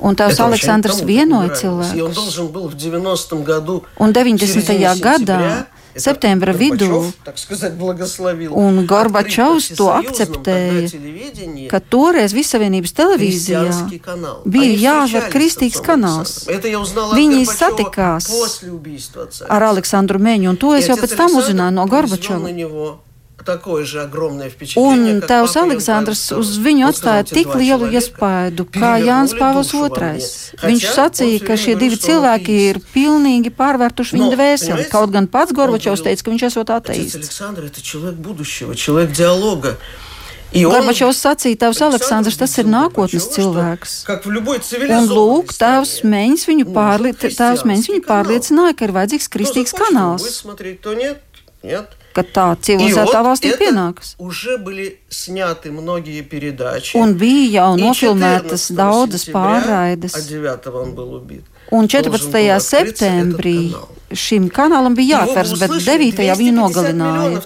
Speaker 1: Un
Speaker 3: tās
Speaker 1: Aleksandrs vienoja cilvēkus. Un 90. gadā septembra vidū. Un Gorbačovs to akceptēja, ka toreiz Visavienības televīzijā bija
Speaker 3: jāžar
Speaker 1: kristīgs kanāls. Viņi satikās ar Aleksandru Meņu, un to es jau pēc tam uzzināju no Gorbačova.
Speaker 3: на него такое же огромное впечатление,
Speaker 1: Un
Speaker 3: как
Speaker 1: tēvs
Speaker 3: папа Иоанн
Speaker 1: Aleksandrs
Speaker 3: Павел
Speaker 1: uz
Speaker 3: II.
Speaker 1: viņu
Speaker 3: Он
Speaker 1: atstāja
Speaker 3: сказал, эти
Speaker 1: tik
Speaker 3: два
Speaker 1: lielu
Speaker 3: человека
Speaker 1: iespaidu, kā
Speaker 3: перевернули
Speaker 1: Jānis Pāvils
Speaker 3: душу во
Speaker 1: II.
Speaker 3: мне.
Speaker 1: Viņš
Speaker 3: Хотя
Speaker 1: sacīja,
Speaker 3: он
Speaker 1: ka
Speaker 3: всё
Speaker 1: šie
Speaker 3: время
Speaker 1: divi
Speaker 3: говорил, что он
Speaker 1: cilvēki ir
Speaker 3: атеист.
Speaker 1: pilnīgi pārvērtuši viņa
Speaker 3: No,
Speaker 1: dvēseli.
Speaker 3: понимаете,
Speaker 1: Kaut gan pats
Speaker 3: он
Speaker 1: Gorbačovs
Speaker 3: говорил,
Speaker 1: teica, ka viņš esot
Speaker 3: Отец
Speaker 1: ateists.
Speaker 3: Александр – это человек будущего, человек диалога. И он-
Speaker 1: Gorbačovs sacīja, tēvs
Speaker 3: Александр
Speaker 1: Aleksandrs, tas ir
Speaker 3: убедил
Speaker 1: nākotnes
Speaker 3: Горбачева, что,
Speaker 1: cilvēks.
Speaker 3: Как в любой
Speaker 1: Un
Speaker 3: цивилизованной
Speaker 1: lūk, tēvs
Speaker 3: стране.
Speaker 1: Meņš viņu,
Speaker 3: Nu,
Speaker 1: pārli...
Speaker 3: hristiāns
Speaker 1: tēvs Meņš viņu
Speaker 3: kanāls.
Speaker 1: pārliecināja, ka ir vajadzīgs
Speaker 3: Кто
Speaker 1: kristīgs
Speaker 3: захочет, он будет
Speaker 1: kanāls,
Speaker 3: смотреть, кто нет, нет.
Speaker 1: ka tā
Speaker 3: И
Speaker 1: civilizētā
Speaker 3: вот
Speaker 1: valstī
Speaker 3: это
Speaker 1: pienāks.
Speaker 3: уже были сняты многие передачи.
Speaker 1: Un bija jau
Speaker 3: И
Speaker 1: nofilmētas
Speaker 3: 14
Speaker 1: daudzas
Speaker 3: сентября,
Speaker 1: pārraides.
Speaker 3: А 9 он был убит.
Speaker 1: Un
Speaker 3: Должен
Speaker 1: 14.
Speaker 3: был открыться
Speaker 1: septembrī
Speaker 3: этот канал.
Speaker 1: šim kanālam bija
Speaker 3: Его бы
Speaker 1: jāatveras, bet
Speaker 3: услышали
Speaker 1: 9. viņu
Speaker 3: 250
Speaker 1: nogalināja.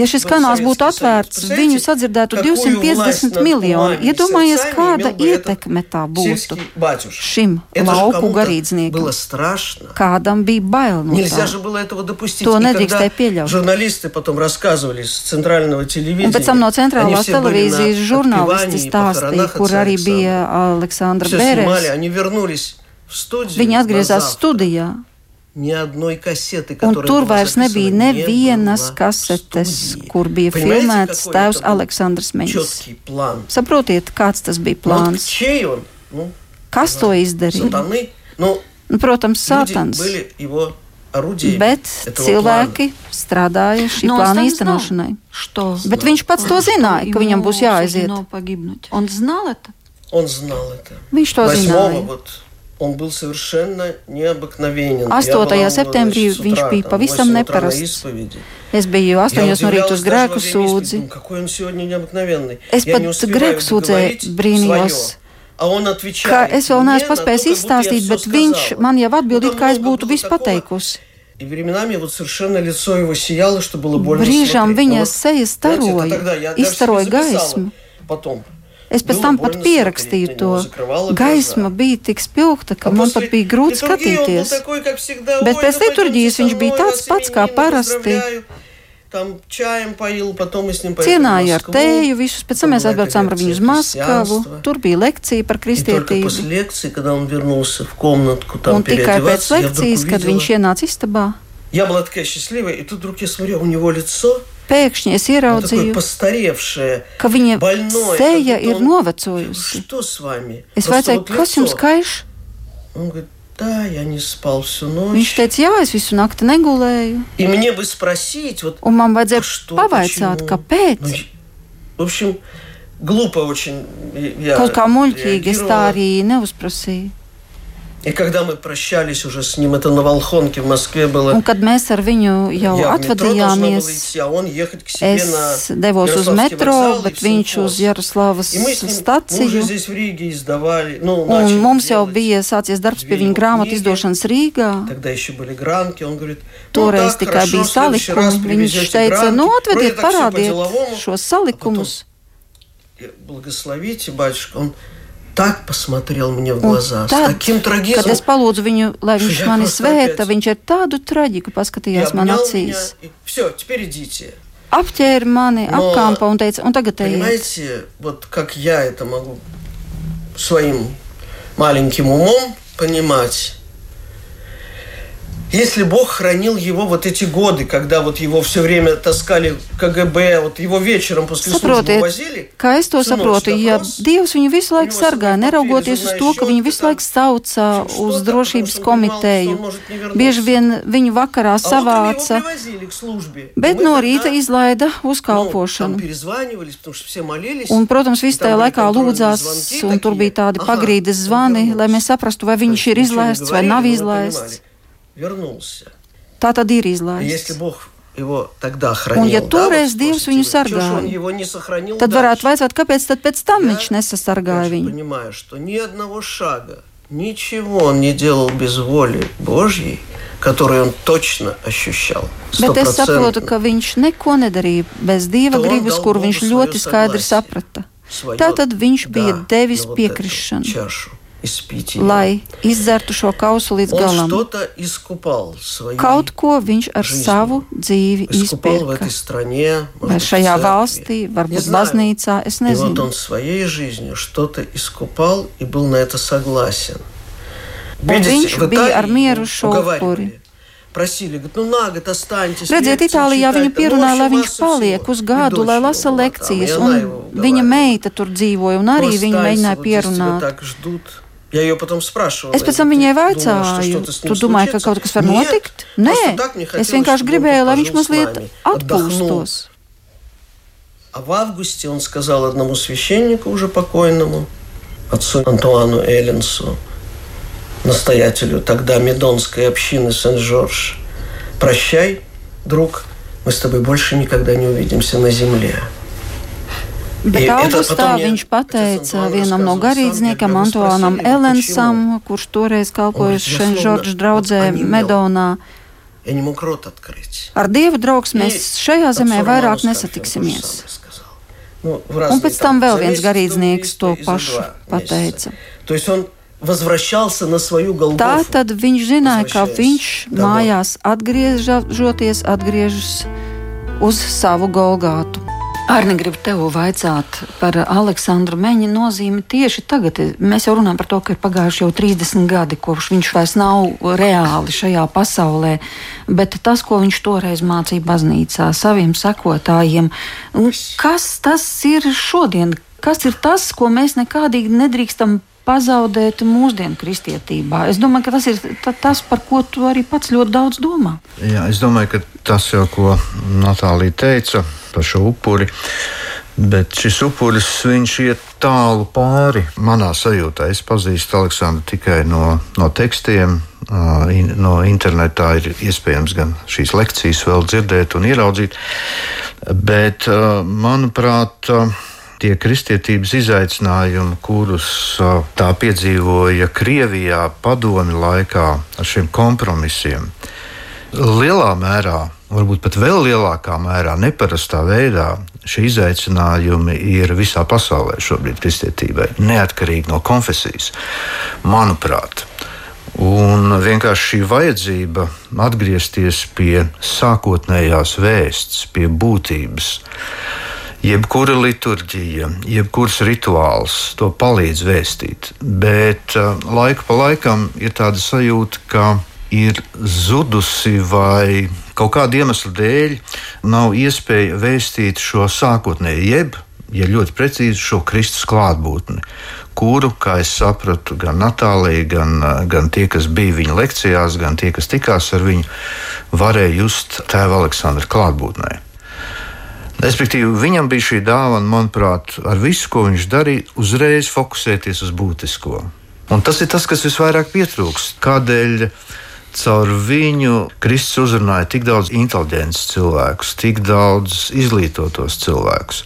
Speaker 3: миллионов тогда.
Speaker 1: Ja šis
Speaker 3: Был
Speaker 1: kanāls būtu
Speaker 3: Советский
Speaker 1: atvērts,
Speaker 3: Союз.
Speaker 1: viņu
Speaker 3: Представляете,
Speaker 1: sadzirdētu
Speaker 3: какую власть
Speaker 1: 250
Speaker 3: над
Speaker 1: miljoni.
Speaker 3: умами и
Speaker 1: Iedomājies,
Speaker 3: сердцами
Speaker 1: kāda
Speaker 3: имел бы этот
Speaker 1: ietekme tā būtu
Speaker 3: сельский батюшка.
Speaker 1: šim
Speaker 3: Это же
Speaker 1: lauku
Speaker 3: кому-то
Speaker 1: garīdzniekam.
Speaker 3: было страшно.
Speaker 1: Kādam bija bail no
Speaker 3: Нельзя
Speaker 1: tā.
Speaker 3: же было этого допустить.
Speaker 1: То
Speaker 3: И
Speaker 1: недrīkstēja
Speaker 3: когда
Speaker 1: pieļaut.
Speaker 3: журналисты потом рассказывали с центрального телевидения,
Speaker 1: Un pēc tam no
Speaker 3: они
Speaker 1: centrālās
Speaker 3: все были на
Speaker 1: televīzijas žurnālisti
Speaker 3: отпевании и
Speaker 1: stāstīja,
Speaker 3: похоронах
Speaker 1: kur
Speaker 3: отца
Speaker 1: arī
Speaker 3: Александра.
Speaker 1: bija Aleksandra
Speaker 3: Все снимали,
Speaker 1: Bērēs.
Speaker 3: они вернулись в студию.
Speaker 1: Viņi
Speaker 3: на
Speaker 1: atgriezās
Speaker 3: завтра.
Speaker 1: studijā,
Speaker 3: Ни одной кассеты,
Speaker 1: un
Speaker 3: которая
Speaker 1: tur
Speaker 3: была
Speaker 1: vairs nebija
Speaker 3: записана, не
Speaker 1: nevienas
Speaker 3: было в
Speaker 1: kasetes,
Speaker 3: студии.
Speaker 1: kur bija
Speaker 3: Понимаете,
Speaker 1: filmēts
Speaker 3: какой
Speaker 1: tēvs
Speaker 3: это был
Speaker 1: Aleksandrs Meņš.
Speaker 3: Четкий план.
Speaker 1: Saprotiet, kāds tas bija
Speaker 3: Ну, вот
Speaker 1: plāns?
Speaker 3: чей он? Ну,
Speaker 1: Kas to izdarīja?
Speaker 3: сатаны. Ну,
Speaker 1: Nu, Protams,
Speaker 3: люди
Speaker 1: Sātans.
Speaker 3: были его орудиями
Speaker 1: Bet
Speaker 3: этого
Speaker 1: cilvēki strādāja šī
Speaker 4: Но он
Speaker 1: plāna
Speaker 4: сам
Speaker 1: īstenošanai.
Speaker 4: знал, Что?
Speaker 1: Bet viņš pats to zināja, ka viņam būs jāaiziet.
Speaker 4: суждено погибнуть. Он знал это?
Speaker 3: плана. Он знал это.
Speaker 1: Viņš to
Speaker 3: Восьмого
Speaker 1: zināja.
Speaker 3: вот он был совершенно необыкновенен.
Speaker 1: 8.
Speaker 3: Я была у него,
Speaker 1: septembrī
Speaker 3: значит, с
Speaker 1: viņš
Speaker 3: утра,
Speaker 1: bija
Speaker 3: там,
Speaker 1: pavisam
Speaker 3: в 8 утра на
Speaker 1: neparasts.
Speaker 3: исповеди.
Speaker 1: Es biju
Speaker 3: Я
Speaker 1: 8 no rīta uz
Speaker 3: удивлялась даже
Speaker 1: grēku
Speaker 3: во время исповеди,
Speaker 1: sūdzi.
Speaker 3: думаю, Какой он сегодня необыкновенный.
Speaker 1: Es
Speaker 3: Я
Speaker 1: pat
Speaker 3: не успеваю
Speaker 1: grēku sūdzē
Speaker 3: договорить
Speaker 1: brīnījos,
Speaker 3: своё. А он
Speaker 1: Ka
Speaker 3: отвечает
Speaker 1: es vēl
Speaker 3: мне
Speaker 1: neesmu
Speaker 3: на то,
Speaker 1: paspējis
Speaker 3: как будто я
Speaker 1: izstāstīt,
Speaker 3: всё
Speaker 1: bet
Speaker 3: сказала.
Speaker 1: viņš man jau atbild,
Speaker 3: Ну,
Speaker 1: it kā es
Speaker 3: там много
Speaker 1: būtu
Speaker 3: было
Speaker 1: visu
Speaker 3: такого.
Speaker 1: pateikusi.
Speaker 3: И временами вот совершенно лицо его сияло, что было больно
Speaker 1: Brīžām
Speaker 3: смотреть.
Speaker 1: viņa
Speaker 3: Ну вот,
Speaker 1: seja
Speaker 3: знаете, это
Speaker 1: staroja,
Speaker 3: тогда я даже
Speaker 1: izstaroja
Speaker 3: себе записала
Speaker 1: gaismu.
Speaker 3: Потом.
Speaker 1: Es pēc
Speaker 3: Было
Speaker 1: tam pat
Speaker 3: больно
Speaker 1: pierakstīju
Speaker 3: смотреть на
Speaker 1: to.
Speaker 3: него, закрывала
Speaker 1: Gaisma
Speaker 3: глаза.
Speaker 1: bija tik spilgta, ka
Speaker 3: А
Speaker 1: man
Speaker 3: после
Speaker 1: pat bija grūti
Speaker 3: литургии он был
Speaker 1: skatīties.
Speaker 3: такой, как всегда,
Speaker 1: Bet
Speaker 3: «Ой,
Speaker 1: pēc
Speaker 3: ну, пойдемте
Speaker 1: liturģijas
Speaker 3: со
Speaker 1: viņš bija
Speaker 3: мной,
Speaker 1: tāds
Speaker 3: вас
Speaker 1: pats kā
Speaker 3: именины
Speaker 1: parasti.
Speaker 3: поздравляю». Tam čājam pail, potom mēs viņam
Speaker 1: Cienāja ar tēju visus, pēc tam mēs atbraucām ar viņu uz Maskavu. Tur bija lekcija par kristietību. Un tikai pēc lekcijas, kad viņš ienāca istabā,
Speaker 3: Я была такая счастливая, и тут вдруг я смотрю, у него лицо
Speaker 1: Pēkšņi es ieraudzīju, ka viņa seja ir novecojusi. Es vaicāju, kas jums kaiš?
Speaker 3: Да, я не спал всю ночь.
Speaker 1: Viņš teica, jā, es visu nakti negulēju.
Speaker 3: И мне бы спросить, вот,
Speaker 1: Un man vajadzēja pavaicāt, kāpēc.
Speaker 3: Ну, в общем, глупо очень. Я
Speaker 1: Kaut kā muļķīgi es tā arī neuzprasīju.
Speaker 3: И когда мы прощались уже с ним, это на Волхонке в Москве было.
Speaker 1: Un kad mēs ar viņu jau atvadījāmies, es devos uz metro, bet viņš uz Jaroslavas staciju. Un mums jau bija sācies darbs pie viņa grāmatu izdošanas Rīgā. Toreiz tikai bija salikumi. Viņš teica, nu atvediet, parādiet šos salikumus.
Speaker 3: Благословите, батюшка, он так посмотрел мне в глаза,
Speaker 1: tad,
Speaker 3: с таким трагизмом.
Speaker 1: Kad es palūdzu viņu, lai viņš mani svēta, viņš ar tādu traģiku paskatījās man acīs.
Speaker 3: Все, теперь идите.
Speaker 1: Mani, Но, apkampa un teica, un tagad ejiet.
Speaker 3: Понимаете, вот как я это могу своим маленьким умом понимать, Если Бог хранил его вот эти годы, когда вот его все время таskali KGB, вот его вечером после службы возили.
Speaker 1: Kā es to saprotu, ja Dievs viņu visu laiku sargāja, neraugoties uz to, ka viņu visu laiku sauca uz drošības komiteju, bieži vien viņu vakarā savāca, bet no rīta izlaida uz kalpošanu. Un, protams, visu tajā laikā lūdzās, un tur bija tādi pagrīdes zvani, lai mēs saprastu, vai viņš ir izlaists vai nav izlaists
Speaker 3: вернулся.
Speaker 1: Tā tad ir izlaists. Un, ja toreiz Dievs viņu sargāja, tad varētu vaicāt, kāpēc tad pēc tam viņš nesasargāja viņu.
Speaker 3: Ничего он не делал без воли Божьей, которую он точно ощущал.
Speaker 1: Bet es saprotu, ka viņš neko nedarīja bez dieva gribas, kur viņš ļoti skaidri saprata. Tātad viņš bija devis piekrišanu lai izdzertu šo kausu līdz galam. Kaut ko viņš ar savu dzīvi izpērka. Vai šajā valstī, varbūt baznīcā, es nezinu. Un viņš bija ar mieru šo upuri.
Speaker 3: Prasīja, nu, nāga, tas stāņķis.
Speaker 1: Redziet, Itālijā viņu pierunāja, lai viņš paliek uz gadu, lai lasa lekcijas, un viņa meita tur dzīvoja, un arī viņu mēģināja pierunāt.
Speaker 3: Я ее потом спрашивала.
Speaker 1: Es pēc tam viņai vaicāju, tu domāji, ka kaut kas var notikt? Nē, es vienkārši gribēju, lai viņš mazliet atpūstos.
Speaker 3: А в августе он сказал одному священнику, уже покойному, отцу Антуану Эллинсу, настоятелю тогда Медонской общины Сен-Жорж, «Прощай, друг, мы с тобой больше никогда не увидимся на земле».
Speaker 1: Bet augustā viņš pateica vienam no garīdzniekiem, Antoānam Elensam, kurš toreiz kalpoja Šenžordža draudzē Medonā. Ar Dievu draugs mēs šajā zemē vairāk nesatiksimies. Un pēc tam vēl viens garīdznieks to pašu pateica. Tā tad viņš zināja, ka viņš mājās atgriežoties, atgriežas uz savu Golgātu.
Speaker 5: Arni, gribu tev vaicāt par Aleksandru Meņa nozīmi tieši tagad. Mēs jau runājam par to, ka ir pagājuši jau 30 gadi, kopš viņš vairs nav reāli šajā pasaulē, bet tas, ko viņš toreiz mācīja baznīcā saviem sekotājiem, kas tas ir šodien? Kas ir tas, ko mēs nekādīgi nedrīkstam pazaudēt mūsdienu kristietībā. Es domāju, ka tas ir tas, par ko tu arī pats ļoti daudz domā.
Speaker 6: Jā, es domāju, ka tas jau, ko Natālija teica par šo upuri. Bet šis upuris iet tālu pāri manā sajūtā. Es pazīstu Aleksandru tikai no, no tekstiem, no internetā ir iespējams gan šīs lekcijas vēl dzirdēt un ieraudzīt. Bet, manuprāt, tie kristietības izaicinājumi, kurus tā piedzīvoja Krievijā padomi laikā ar šiem kompromisiem, lielā mērā, varbūt pat vēl lielākā mērā, neparastā veidā šie izaicinājumi ir visā pasaulē šobrīd kristietībai, neatkarīgi no konfesijas, manuprāt. Un vienkārši šī vajadzība atgriezties pie sākotnējās vēsts, pie būtības. Jebkura liturģija, jebkurš rituāls to palīdz vēstīt, bet uh, laika pa laikam ir tāda sajūta, ka ir zudusi vai kaut kāda iemesla dēļ nav iespēja vēstīt šo sākotnēju, jeb, ja ļoti precīzi, šo Kristus klātbūtni, kuru, kā es sapratu, gan Natālija, gan, gan tie, kas bija viņa lekcijās, gan tie, kas tikās ar viņu, varēja just tēva Aleksandra klātbūtnē. Respektīvi, viņam bija šī dāvana, manuprāt, ar visu, ko viņš darīja, uzreiz fokusēties uz būtisko. Un tas ir tas, kas visvairāk pietrūkst. Kādēļ caur viņu Kristus uzrunāja tik daudz inteliģentus cilvēkus, tik daudz izglītotos cilvēkus.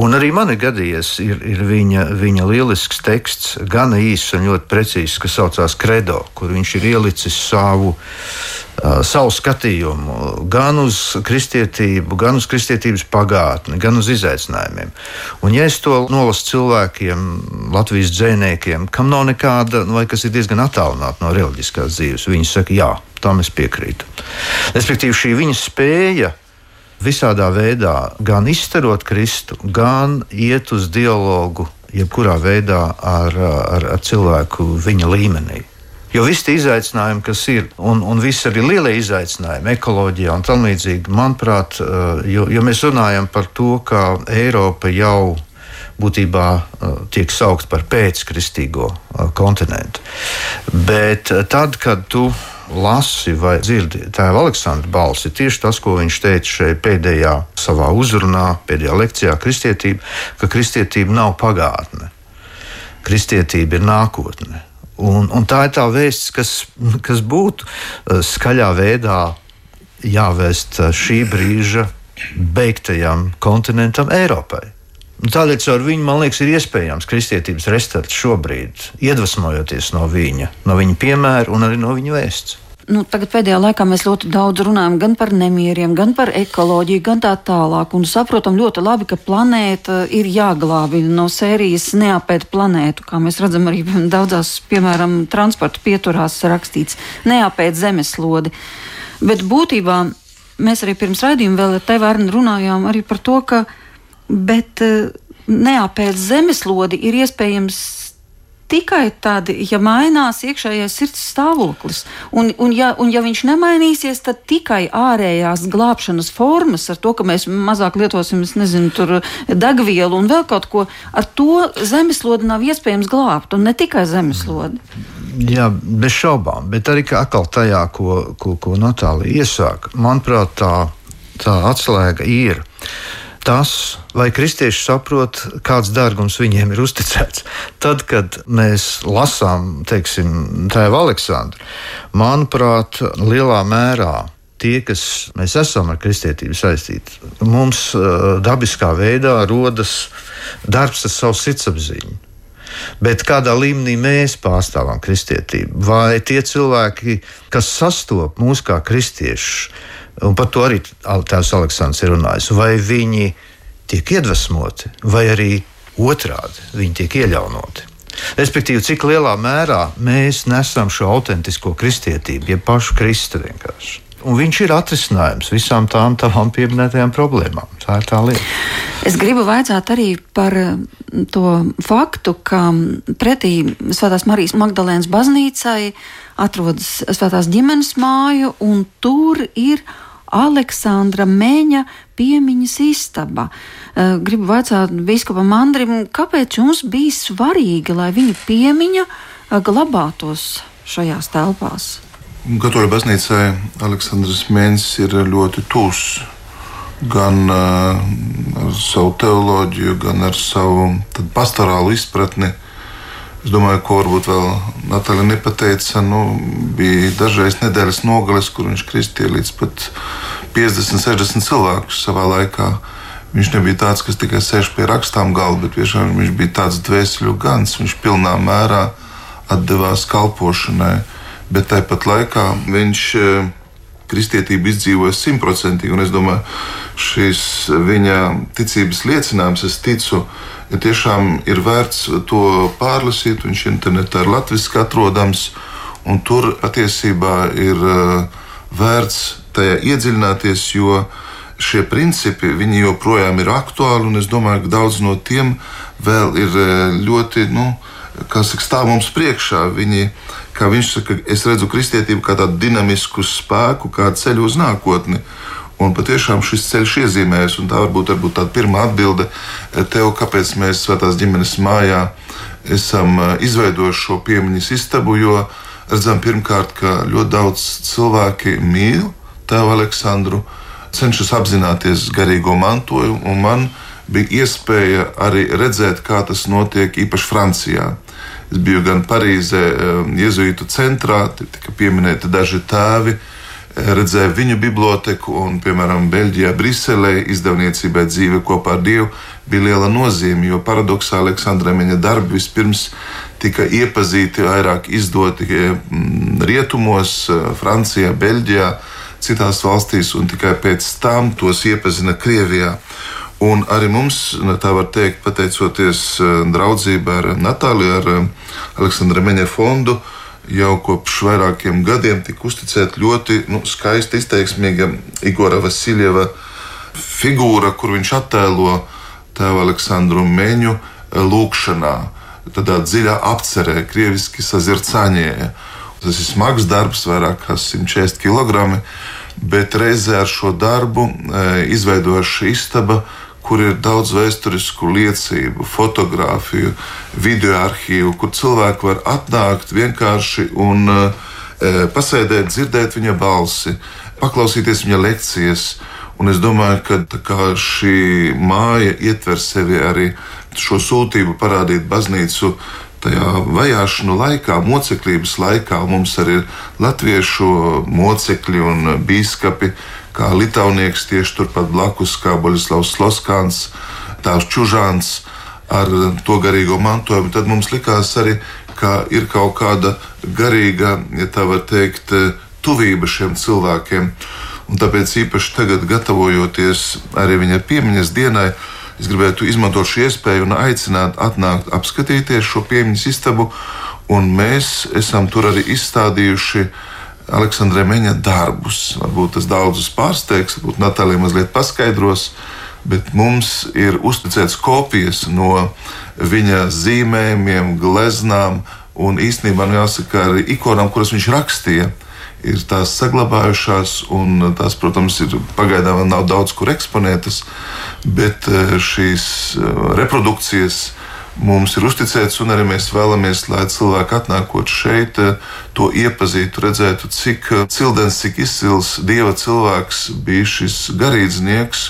Speaker 6: Un arī man ir gadījies, ir, ir viņa, viņa lielisks teksts, gan īss un ļoti precīzs, kas saucās Credo, kur viņš ir ielicis savu savu skatījumu gan uz kristietību, gan uz kristietības pagātni, gan uz izaicinājumiem. Un, ja es to nolasu cilvēkiem, Latvijas dzīsniekiem, kam nav nekāda, vai kas ir diezgan attālināti no reliģiskās dzīves, viņi saka, jā, tam es piekrītu. Respektīvi, šī viņa spēja visādā veidā gan izstarot Kristu, gan iet uz dialogu jebkurā veidā ar, ar, ar cilvēku viņa līmenī. Jo visi tie izaicinājumi, kas ir, un, un visi arī lielie izaicinājumi ekoloģijā un tam līdzīgi, manuprāt, eh, jo, jo mēs runājam par to, ka Eiropa jau būtībā eh, tiek saukta par pēckristīgo eh, kontinentu. Bet tad, kad tu lasi vai dzirdi tēva Aleksandra balsi, tieši tas, ko viņš teica šeit pēdējā savā uzrunā, pēdējā lekcijā, kristietība, ka kristietība nav pagātne. Kristietība ir nākotne. Un, un tā ir tā vēsts, kas, kas būtu eh, skaļā veidā jāvēst eh, šī brīža beigtajam kontinentam, Eiropai. Tādēļ caur viņu, man liekas, ir iespējams kristietības restarts šobrīd, iedvesmojoties no viņa, no viņa piemēra un arī no viņa vēsts
Speaker 1: nu, tagad pēdējā laikā mēs ļoti daudz runājam gan par nemieriem, gan par ekoloģiju, gan tā tālāk. Un saprotam ļoti labi, ka planēta ir jāglābi no sērijas neapēt planētu, kā mēs redzam arī daudzās, piemēram, transporta pieturās rakstīts neapēt zemeslodi. Bet būtībā mēs arī pirms raidījuma vēl ar tevi runājām arī par to, ka bet eh, neapēt zemeslodi ir iespējams tikai tad, ja mainās iekšējais sirds stāvoklis. Un, un, ja, un ja viņš nemainīsies, tad tikai ārējās glābšanas formas, ar to, ka mēs mazāk lietosim, nezinu, degvielu un vēl kaut ko, ar to zemeslodi nav iespējams glābt, un ne tikai zemeslodi.
Speaker 6: Jā, bez šaubām, bet arī atkal tajā, ko, ko, ko Natālija iesāka, manuprāt, tā, tā atslēga ir tas, vai kristieši saprot, kāds dārgums viņiem ir uzticēts. Tad, kad mēs lasām, teiksim, tēva Aleksandru, manuprāt, lielā mērā tie, kas mēs esam ar kristietību saistīti, mums uh, dabiskā veidā rodas darbs ar savu sirdsapziņu. Bet kādā līmenī mēs pārstāvam kristietību? Vai tie cilvēki, kas sastopas mūs kā kristiešus, un par to arī tēvs Aleksandrs ir runājis, vai viņi tiek iedvesmoti, vai arī otrādi viņi tiek iejaunoti. Respektīvi, cik lielā mērā mēs nesam šo autentisko kristietību, jeb pašu Kristu vienkārši. Un viņš ir atrisinājums visām tām tavām pieminētajām problēmām. Tā ir tā lieta.
Speaker 1: Es gribu vaicāt arī par to faktu, ka pretī Svētās Marijas Magdalēnas baznīcai atrodas Svētās ģimenes māju, un tur ir Aleksandra Meņa piemiņas istaba. Eh, gribu vaicāt biskupam Andrim, kāpēc jums bija svarīgi, lai viņa piemiņa eh, glabātos šajās telpās?
Speaker 2: Katoļu baznīcai Aleksandrs Mēnesis ir ļoti tūs. Gan uh, ar savu teoloģiju, gan ar savu pastorālu izpratni. Es domāju, ko varbūt vēl Natālija nepateica. Nu, bija dažreiz nedēļas nogales, kur viņš kristīja līdz pat 50, 60 cilvēkus savā laikā. Viņš nebija tāds, kas tikai sēž pie rakstām galda, bet viņš bija tāds dvēseli gans. Viņš pilnā mērā atdevās kalpošanai, bet tāpat laikā viņš eh, kristietību izdzīvoja simtprocentīgi. Es domāju, šīs viņa ticības liecinājums, es ticu, ja tiešām ir vērts to pārlasīt. Viņš internetā ir latviešu atrodams. Un tur patiesībā ir vērts tajā iedziļināties, jo šie principi joprojām ir aktuāli, un es domāju, ka daudz no tiem vēl ir ļoti, nu, kas stāv mums priekšā. Viņi, kā viņš saka, es redzu kristietību kā tādu dinamisku spēku, kā ceļu uz nākotni. Un patiešām šis ceļš iezīmējas, un tā varbūt, varbūt tāda pirmā atbilde tev, kāpēc mēs Svētās ģimenes mājā esam izveidojuši šo piemiņas istabu, jo redzam pirmkārt, ka ļoti daudz cilvēki mīl tevu Aleksandru, cenšas apzināties garīgo mantojumu, un man bija iespēja arī redzēt, kā tas notiek īpaši Francijā. Es biju gan Parīzē, Jēzuītu centrā, tika pieminēti daži tēvi, redzēju viņu biblioteku, un, piemēram, Beļģijā, Briselē izdevniecībai dzīve kopā ar Dievu bija liela nozīme, jo paradoxāli Aleksandra Meņa darbi vispirms tika iepazīti, vairāk izdoti mm, rietumos, Francijā, Beļģijā, citās valstīs, un tikai pēc tam tos iepazina Krievijā. Un arī mums, tā var teikt, pateicoties draudzībai ar Natāliju, ar Aleksandra Meņa fondu, jau kopš vairākiem gadiem tika uzticēta ļoti nu, skaista, izteiksmīga Igora Vasiljeva figūra, kur viņš attēlo tēvu Aleksandru Meņu eh, lūkšanā, tādā dziļā apcerē, krieviski sazircaņēja. Tas ir smags darbs, vairāk kā 140 kg, bet reizē ar šo darbu eh, izveidojuši istaba, kur ir daudz vēsturisku liecību, fotografiju, video arhīvu, kur cilvēki var atnākt vienkārši un e, pasēdēt, dzirdēt viņa balsi, paklausīties viņa lekcijas. Un es domāju, ka šī māja ietver sevi arī šo sūtību parādīt baznīcu tajā vajāšanu laikā, moceklības laikā. Mums arī ir latviešu mocekļi un biskupi kā Litānieks tieši turpat blakus, kā Boļislavs Sloskāns, tās Čužāns ar to garīgo mantojumu, tad mums likās arī, ka ir kaut kāda garīga, ja tā var teikt, tuvība šiem cilvēkiem. Un tāpēc īpaši tagad, gatavojoties arī viņa piemiņas dienai, es gribētu izmantot šo iespēju un aicināt atnākt apskatīties šo piemiņas istabu. Un mēs esam tur arī izstādījuši uh, Aleksandra Meņa darbus. Varbūt tas daudzus pārsteigs, varbūt Natālija mazliet paskaidros, bet mums ir uzticēts kopijas no viņa zīmējumiem, gleznām un īstenībā, nu jāsaka, arī ikonām, kuras viņš rakstīja. Ir tās saglabājušās, un tās, protams, ir pagaidām vēl nav daudz kur eksponētas, bet eh, šīs eh, reprodukcijas mums ir uzticēts, un arī mēs vēlamies, lai cilvēki atnākot šeit, eh, to iepazītu, redzētu, cik eh, cildens, cik izcils dieva cilvēks bija šis garīdznieks.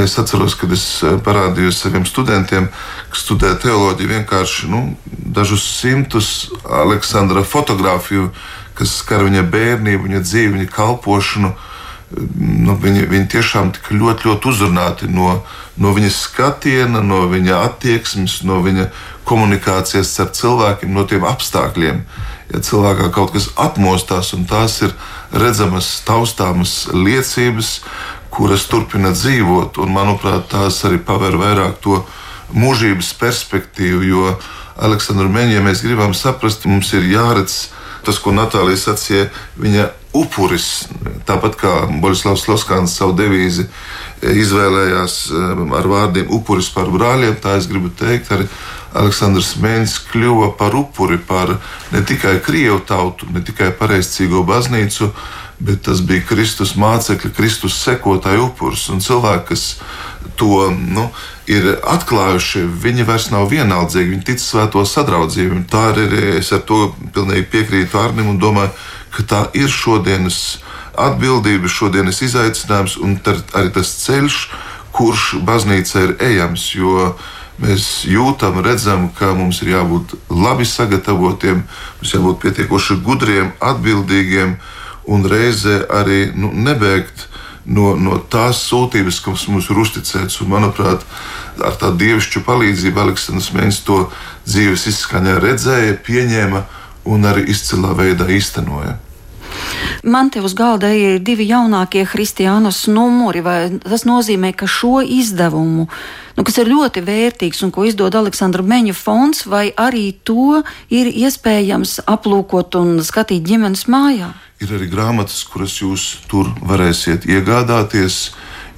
Speaker 2: Es atceros, kad es eh, parādīju saviem studentiem, kas studē teoloģiju, vienkārši nu, dažus simtus Aleksandra fotografiju, kas skar viņa bērnību, viņa dzīvi, viņa kalpošanu. Nu, viņi, viņi tiešām tika ļoti, ļoti uzrunāti no no viņa skatiena, no viņa attieksmes, no viņa komunikācijas ar cilvēkiem, no tiem apstākļiem. Ja cilvēkā kaut kas atmostās, un tās ir redzamas, taustāmas liecības, kuras turpina dzīvot, un manuprāt, tās arī paver vairāk to mūžības perspektīvu, jo Aleksandru Meņģi, ja mēs gribam saprast, mums ir jāredz tas, ko Natālija sacīja, viņa upuris, tāpat kā Boļislavs Loskāns savu devīzi izvēlējās eh, ar vārdiem upuris par brāļiem, tā es gribu teikt, arī Aleksandrs Mēnesis kļuva par upuri par ne tikai krievu tautu, ne tikai pareizcīgo baznīcu, bet tas bija Kristus mācekļa, Kristus sekotāja upuris. Un cilvēki, kas to nu, ir atklājuši, viņi vairs nav vienaldzīgi, viņi tic svēto sadraudzību. Tā arī es ar to pilnīgi piekrītu Arnim un domāju, ka tā ir šodienas atbildība, šodienas izaicinājums un arī tas ceļš, kurš baznīca ir ejams. Jo mēs jūtam, redzam, ka mums ir jābūt labi sagatavotiem, mums jābūt pietiekoši gudriem, atbildīgiem un reizē arī nu, nebēgt no, no tās sūtības, kas mums ir uzticēts. Un, manuprāt, ar tādu dievišķu palīdzību Aleksandrs Mēnesis to dzīves izskaņā redzēja, pieņēma un arī izcilā veidā īstenoja.
Speaker 1: Man te uz galda ir divi jaunākie Kristiānas numuri, tas nozīmē, ka šo izdevumu, nu, kas ir ļoti vērtīgs un ko izdod Aleksandra Meņa fonds, vai arī to ir iespējams aplūkot un skatīt ģimenes mājā?
Speaker 2: Ir arī grāmatas, kuras jūs tur varēsiet iegādāties.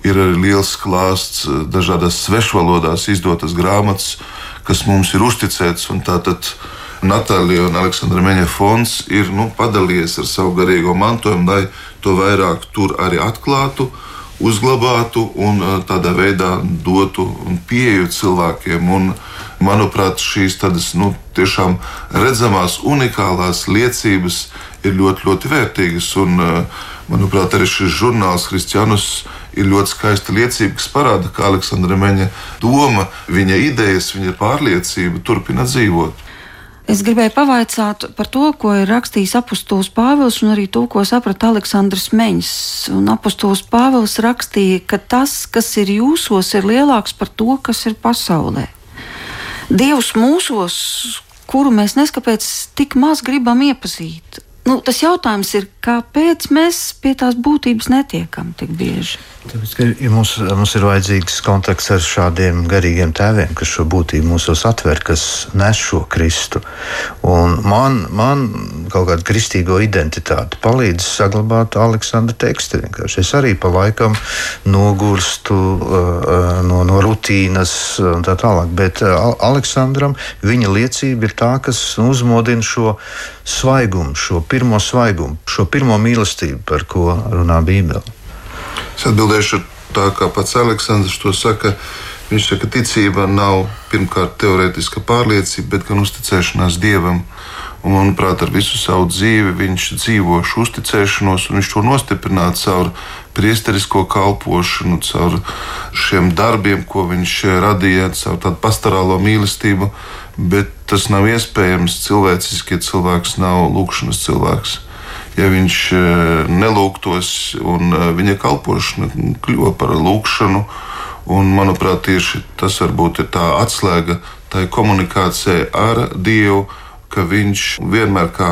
Speaker 2: Ir arī liels klāsts, dažādās svešvalodās izdotas grāmatas, kas mums ir uzticēts. Tātad Natālija un Aleksandra Meņa fonds ir nu, padalījies ar savu garīgo mantojumu, lai to vairāk tur arī atklātu, uzglabātu un tādā veidā dotu pieeju cilvēkiem. Un, manuprāt, šīs tādas nu, tiešām redzamās, unikālās liecības ir ļoti, ļoti vērtīgas. Un, manuprāt, arī šis žurnāls Kristiānus ir ļoti skaista liecība, kas parāda, ka Aleksandra Meņa doma, viņa idejas, viņa pārliecība turpina dzīvot.
Speaker 1: Es gribēju pavaicāt par to, ko ir rakstījis apustulis Pāvils, un arī to, ko saprata Aleksandrs Meņš. Apustulis Pāvils rakstīja, ka tas, kas ir jūsos, ir lielāks par to, kas ir pasaulē. Dievs mūsos, kuru mēs neskapēc tik maz gribam iepazīt. Nu, tas jautājums ir, kāpēc mēs pie tās būtības netiekam tik bieži?
Speaker 6: Tāpēc, ka ja mums, mums ir vajadzīgs kontakts ar šādiem garīgiem tēviem, kas šo būtību mūsos atver, kas nes šo Kristu. Un man, man kaut kāda kristīgo identitāte palīdz saglabāt Aleksandra tekstu. Vienkārši. Es arī pa laikam nogurstu uh, no, no rutīnas un tā tālāk. Bet uh, Aleksandram viņa liecība ir tā, kas uzmodina šo svaigumu, šo pirmo svaigumu, šo pirmo mīlestību, par ko runā Bībele.
Speaker 2: Es atbildēšu tā, kā pats Aleksandrs to saka. Viņš saka, ka ticība nav pirmkārt teorētiska pārliecība, bet gan uzticēšanās dievam. Un, manuprāt, ar visu savu dzīvi viņš dzīvo šo uzticēšanos, un viņš to nostiprināja caur priesterisko kalpošanu, caur šiem darbiem, ko viņš radīja, caur tādu pastorālo mīlestību. Bet tas nav iespējams cilvēciski, ja cilvēks nav lūkšanas cilvēks ja viņš e, nelūgtos, un e, viņa kalpošana kļuva par lūgšanu. Un, manuprāt, tieši tas varbūt ir tā atslēga tai komunikācijai ar Dievu, ka viņš vienmēr, kā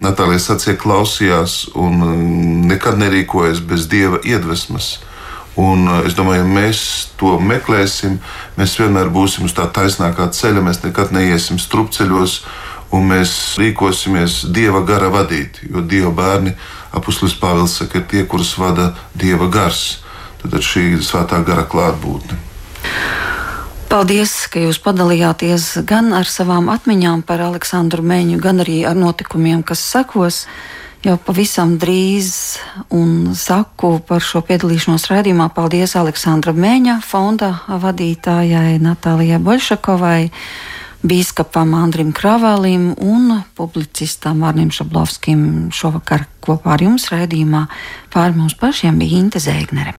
Speaker 2: Natālija sacīja, klausījās un e, nekad nerīkojas bez Dieva iedvesmas. Un es domāju, ja mēs to meklēsim, mēs vienmēr būsim uz tā taisnākā ceļa, mēs nekad neiesim strupceļos un mēs rīkosimies Dieva gara vadīti. Jo Dieva bērni, apustulis Pāvils saka, ir tie, kurus vada Dieva gars. Tad ir šī svētā gara klātbūtne.
Speaker 1: Paldies, ka jūs padalījāties gan ar savām atmiņām par Aleksandru Meņu, gan arī ar notikumiem, kas sekos. Jau pavisam drīz, un saku par šo piedalīšanos raidījumā paldies Aleksandra Meņa fonda vadītājai Natālijai Boļšakovai bīskapam Andrim Kravalim un publicistam Arnim Šablovskim šovakar kopā ar jums raidījumā pār mums pašiem bija Inte Zēgnere.